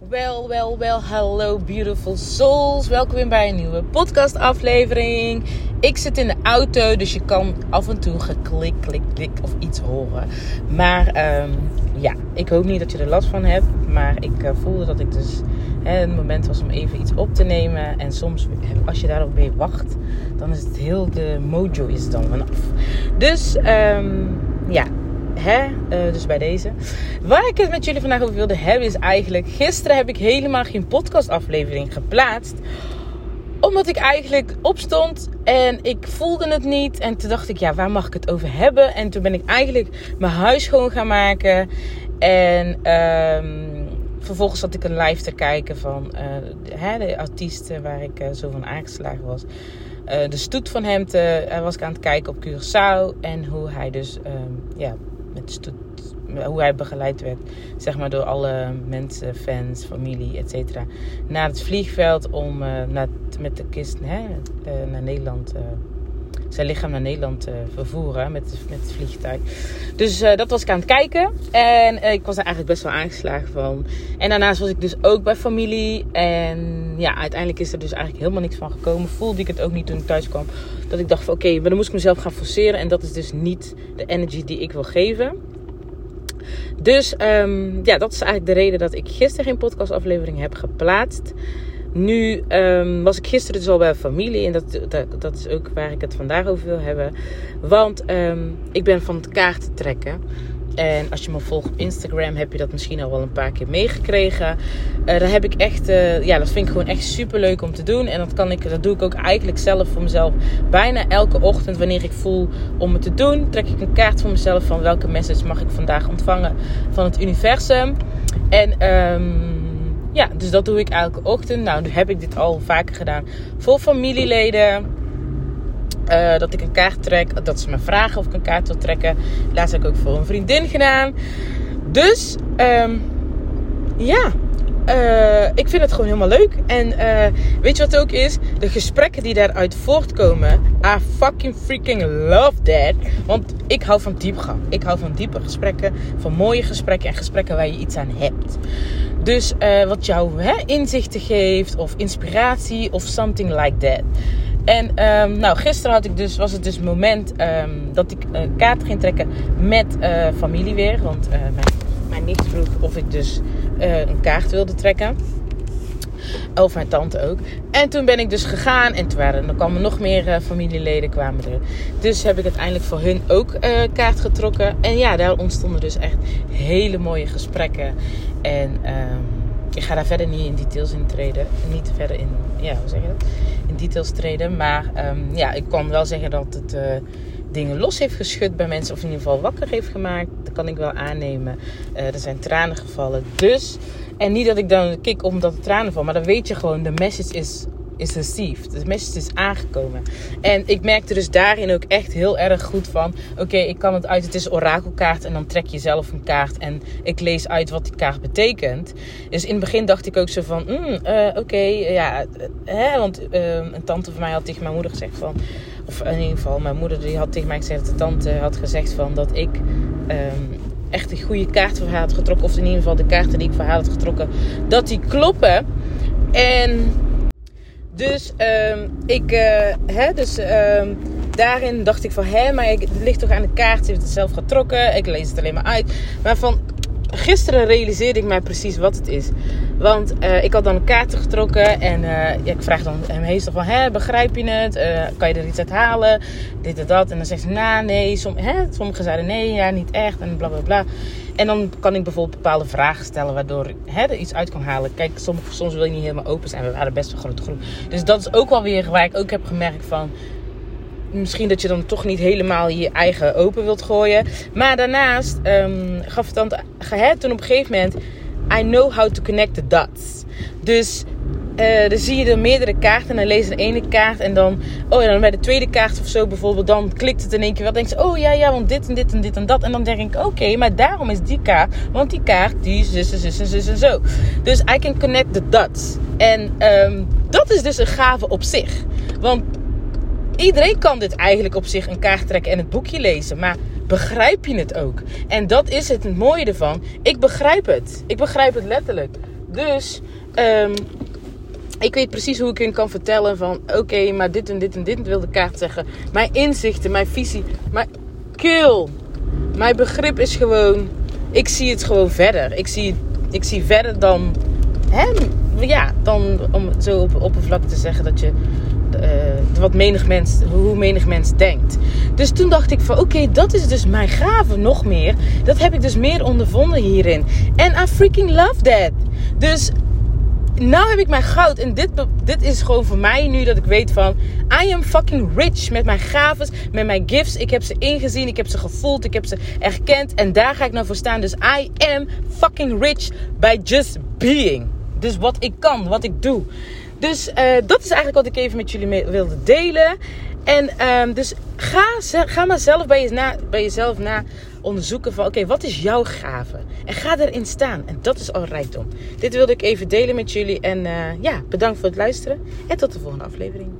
Wel, wel, wel, hallo beautiful souls. Welkom weer bij een nieuwe podcast aflevering. Ik zit in de auto, dus je kan af en toe geklik, klik, klik of iets horen. Maar ehm, ja, ik hoop niet dat je er last van hebt. Maar ik uh, voelde dat ik dus hè, het moment was om even iets op te nemen. En soms, als je daarop mee wacht, dan is het heel de mojo is dan vanaf. Dus um, ja, Hè? Uh, dus bij deze. Waar ik het met jullie vandaag over wilde hebben is eigenlijk... Gisteren heb ik helemaal geen podcastaflevering geplaatst. Omdat ik eigenlijk opstond en ik voelde het niet. En toen dacht ik, ja, waar mag ik het over hebben? En toen ben ik eigenlijk mijn huis schoon gaan maken. En... Um, vervolgens zat ik een live te kijken van hè, de artiest waar ik uh, zo van aangeslagen was. De stoet van hem te, was ik aan het kijken op Curaçao. En hoe hij dus um, ja, met hoe hij begeleid werd, zeg maar door alle mensen, fans, familie, et cetera, naar het vliegveld om uh, naar, met de kist hè, uh, naar Nederland, uh, zijn lichaam naar Nederland te vervoeren met, met het vliegtuig. Dus dat was ik aan het kijken en ik was er eigenlijk best wel aangeslagen van. En daarnaast was ik dus ook bij familie en ja, uiteindelijk is er dus eigenlijk helemaal niks van gekomen. Voelde ik het ook niet toen ik thuis kwam. Dat ik dacht van oké, maar dan moest ik mezelf gaan forceren. En dat is dus niet de energy die ik wil geven. Dus um, ja, dat is eigenlijk de reden dat ik gisteren geen podcastaflevering heb geplaatst. Nu um, was ik gisteren dus al bij familie en dat, dat, dat, is ook waar ik het vandaag over wil hebben. Want um, ik ben van het kaarten trekken. En als je me volgt op Instagram, heb je dat misschien al wel een paar keer meegekregen. Uh, daar heb ik echt, uh, ja, dat vind ik gewoon echt super leuk om te doen. En dat, kan ik, dat doe ik ook eigenlijk zelf voor mezelf. Bijna elke ochtend, wanneer ik voel om het te doen, trek ik een kaart voor mezelf van welke message mag ik vandaag ontvangen van het universum. En um, ja, dus dat doe ik elke ochtend. Nou, nu heb ik dit al vaker gedaan voor familieleden uh, dat ik een kaart trek. Dat ze me vragen of ik een kaart wil trekken. Laatst heb ik ook voor een vriendin gedaan. Dus, um, ja. Uh, ik vind het gewoon helemaal leuk. En uh, weet je wat ook is? De gesprekken die daaruit voortkomen. I fucking freaking love that. Want ik hou van diepgang. Ik hou van diepe gesprekken. Van mooie gesprekken. En gesprekken waar je iets aan hebt. Dus uh, wat jou hè, inzichten geeft. Of inspiratie. Of something like that. En um, nou, gisteren had ik dus, was het dus het moment um, dat ik kaart ging trekken met familie weer. Want mijn, mijn nicht vroeg of ik dus uh, een kaart wilde trekken. Of mijn tante ook. En toen ben ik dus gegaan. En toen waren, er kwamen nog meer familieleden kwamen er. Dus heb ik uiteindelijk voor hun ook kaart getrokken. En ja, daar ontstonden dus echt hele mooie gesprekken. En... Um, ik ga daar verder niet in details in treden. Niet verder in, ja, hoe zeg je dat? In details treden. Maar um, ja, ik kan wel zeggen dat het dingen los heeft geschud bij mensen. Of in ieder geval wakker heeft gemaakt. Dat kan ik wel aannemen. Uh, er zijn tranen gevallen. Dus, en niet dat ik dan kik omdat er tranen vallen. Maar dan weet je gewoon, de message is is received. De message is aangekomen. En ik merkte dus daarin ook echt heel erg goed van... Oké, ik kan het uit. Het is orakelkaart. En dan trek je zelf een kaart. En ik lees uit wat die kaart betekent. Dus in het begin dacht ik ook zo van... Mm, uh, Oké, ja. Hè, want uh, een tante van mij had tegen mijn moeder gezegd van... Of in ieder geval, mijn moeder die had tegen mij gezegd... De tante had gezegd van dat ik... Um, echt een goede kaart voor haar had getrokken. Of in ieder geval de kaarten die ik voor haar had getrokken. Dat die kloppen. En dus um, ik, uh, hè, dus um, daarin dacht ik van, hè, maar het ligt toch aan de kaart. Ze heeft het zelf getrokken. Ik lees het alleen maar uit. Maar van gisteren realiseerde ik mij precies wat het is. Want uh, ik had dan een kaarten getrokken en uh, ja, ik vraag dan hem meestal van, hè, begrijp je het? Kan je er iets uit halen? Dit en dat. En dan zegt ze, nou, nee. Som, hè? Sommigen zeiden nee, ja, niet echt en bla bla bla. En dan kan ik bijvoorbeeld bepaalde vragen stellen waardoor hè, er iets uit kan halen. Kijk, soms, soms wil je niet helemaal open zijn. We waren best een grote groep. Dus dat is ook wel weer waar ik ook heb gemerkt van misschien dat je dan toch niet helemaal je eigen open wilt gooien. Maar daarnaast um, gaf het dan gehet toen op een gegeven moment. I know how to connect the dots. Dus uh, dan zie je er meerdere kaarten en dan lees je de ene kaart en dan, oh ja, dan bij de tweede kaart of zo bijvoorbeeld, dan klikt het in één keer wel. Denk je, oh ja, ja, want dit en dit en dit en dat. En dan denk ik, oké, maar daarom is die kaart, want die kaart, die zus en zus en en zo. Dus I can connect the dots. En um, dat is dus een gave op zich. Want iedereen kan dit eigenlijk op zich een kaart trekken en het boekje lezen. Maar begrijp je het ook? En dat is het, mooie ervan. Ik begrijp het. Ik begrijp het letterlijk. Dus ehm, ik weet precies hoe ik hun kan vertellen van... Oké, maar dit en dit en dit wil de kaart zeggen. Mijn inzichten, mijn visie. Mijn kill. Mijn begrip is gewoon... Ik zie het gewoon verder. Ik zie, ik zie verder dan... Hè, ja, dan om zo op oppervlak te zeggen dat je... Uh, wat menig mens, hoe menig mens denkt. Dus toen dacht ik van oké, dat is dus mijn gave nog meer. Dat heb ik dus meer ondervonden hierin. En I freaking love that. Dus nou heb ik mijn goud. En dit, dit is gewoon voor mij nu dat ik weet van... I am fucking rich met mijn gaves, met mijn gifts. Ik heb ze ingezien, ik heb ze gevoeld, ik heb ze erkend. En daar ga ik nou voor staan. Dus I am fucking rich by just being. Dus wat ik kan, wat ik doe. Dus uh, dat is eigenlijk wat ik even met jullie wilde delen. En um, dus ga, ga maar zelf bij, je na, bij jezelf na onderzoeken van oké, wat is jouw gave? En ga erin staan. En dat is al rijkdom. Dit wilde ik even delen met jullie. En uh, ja, bedankt voor het luisteren. En tot de volgende aflevering.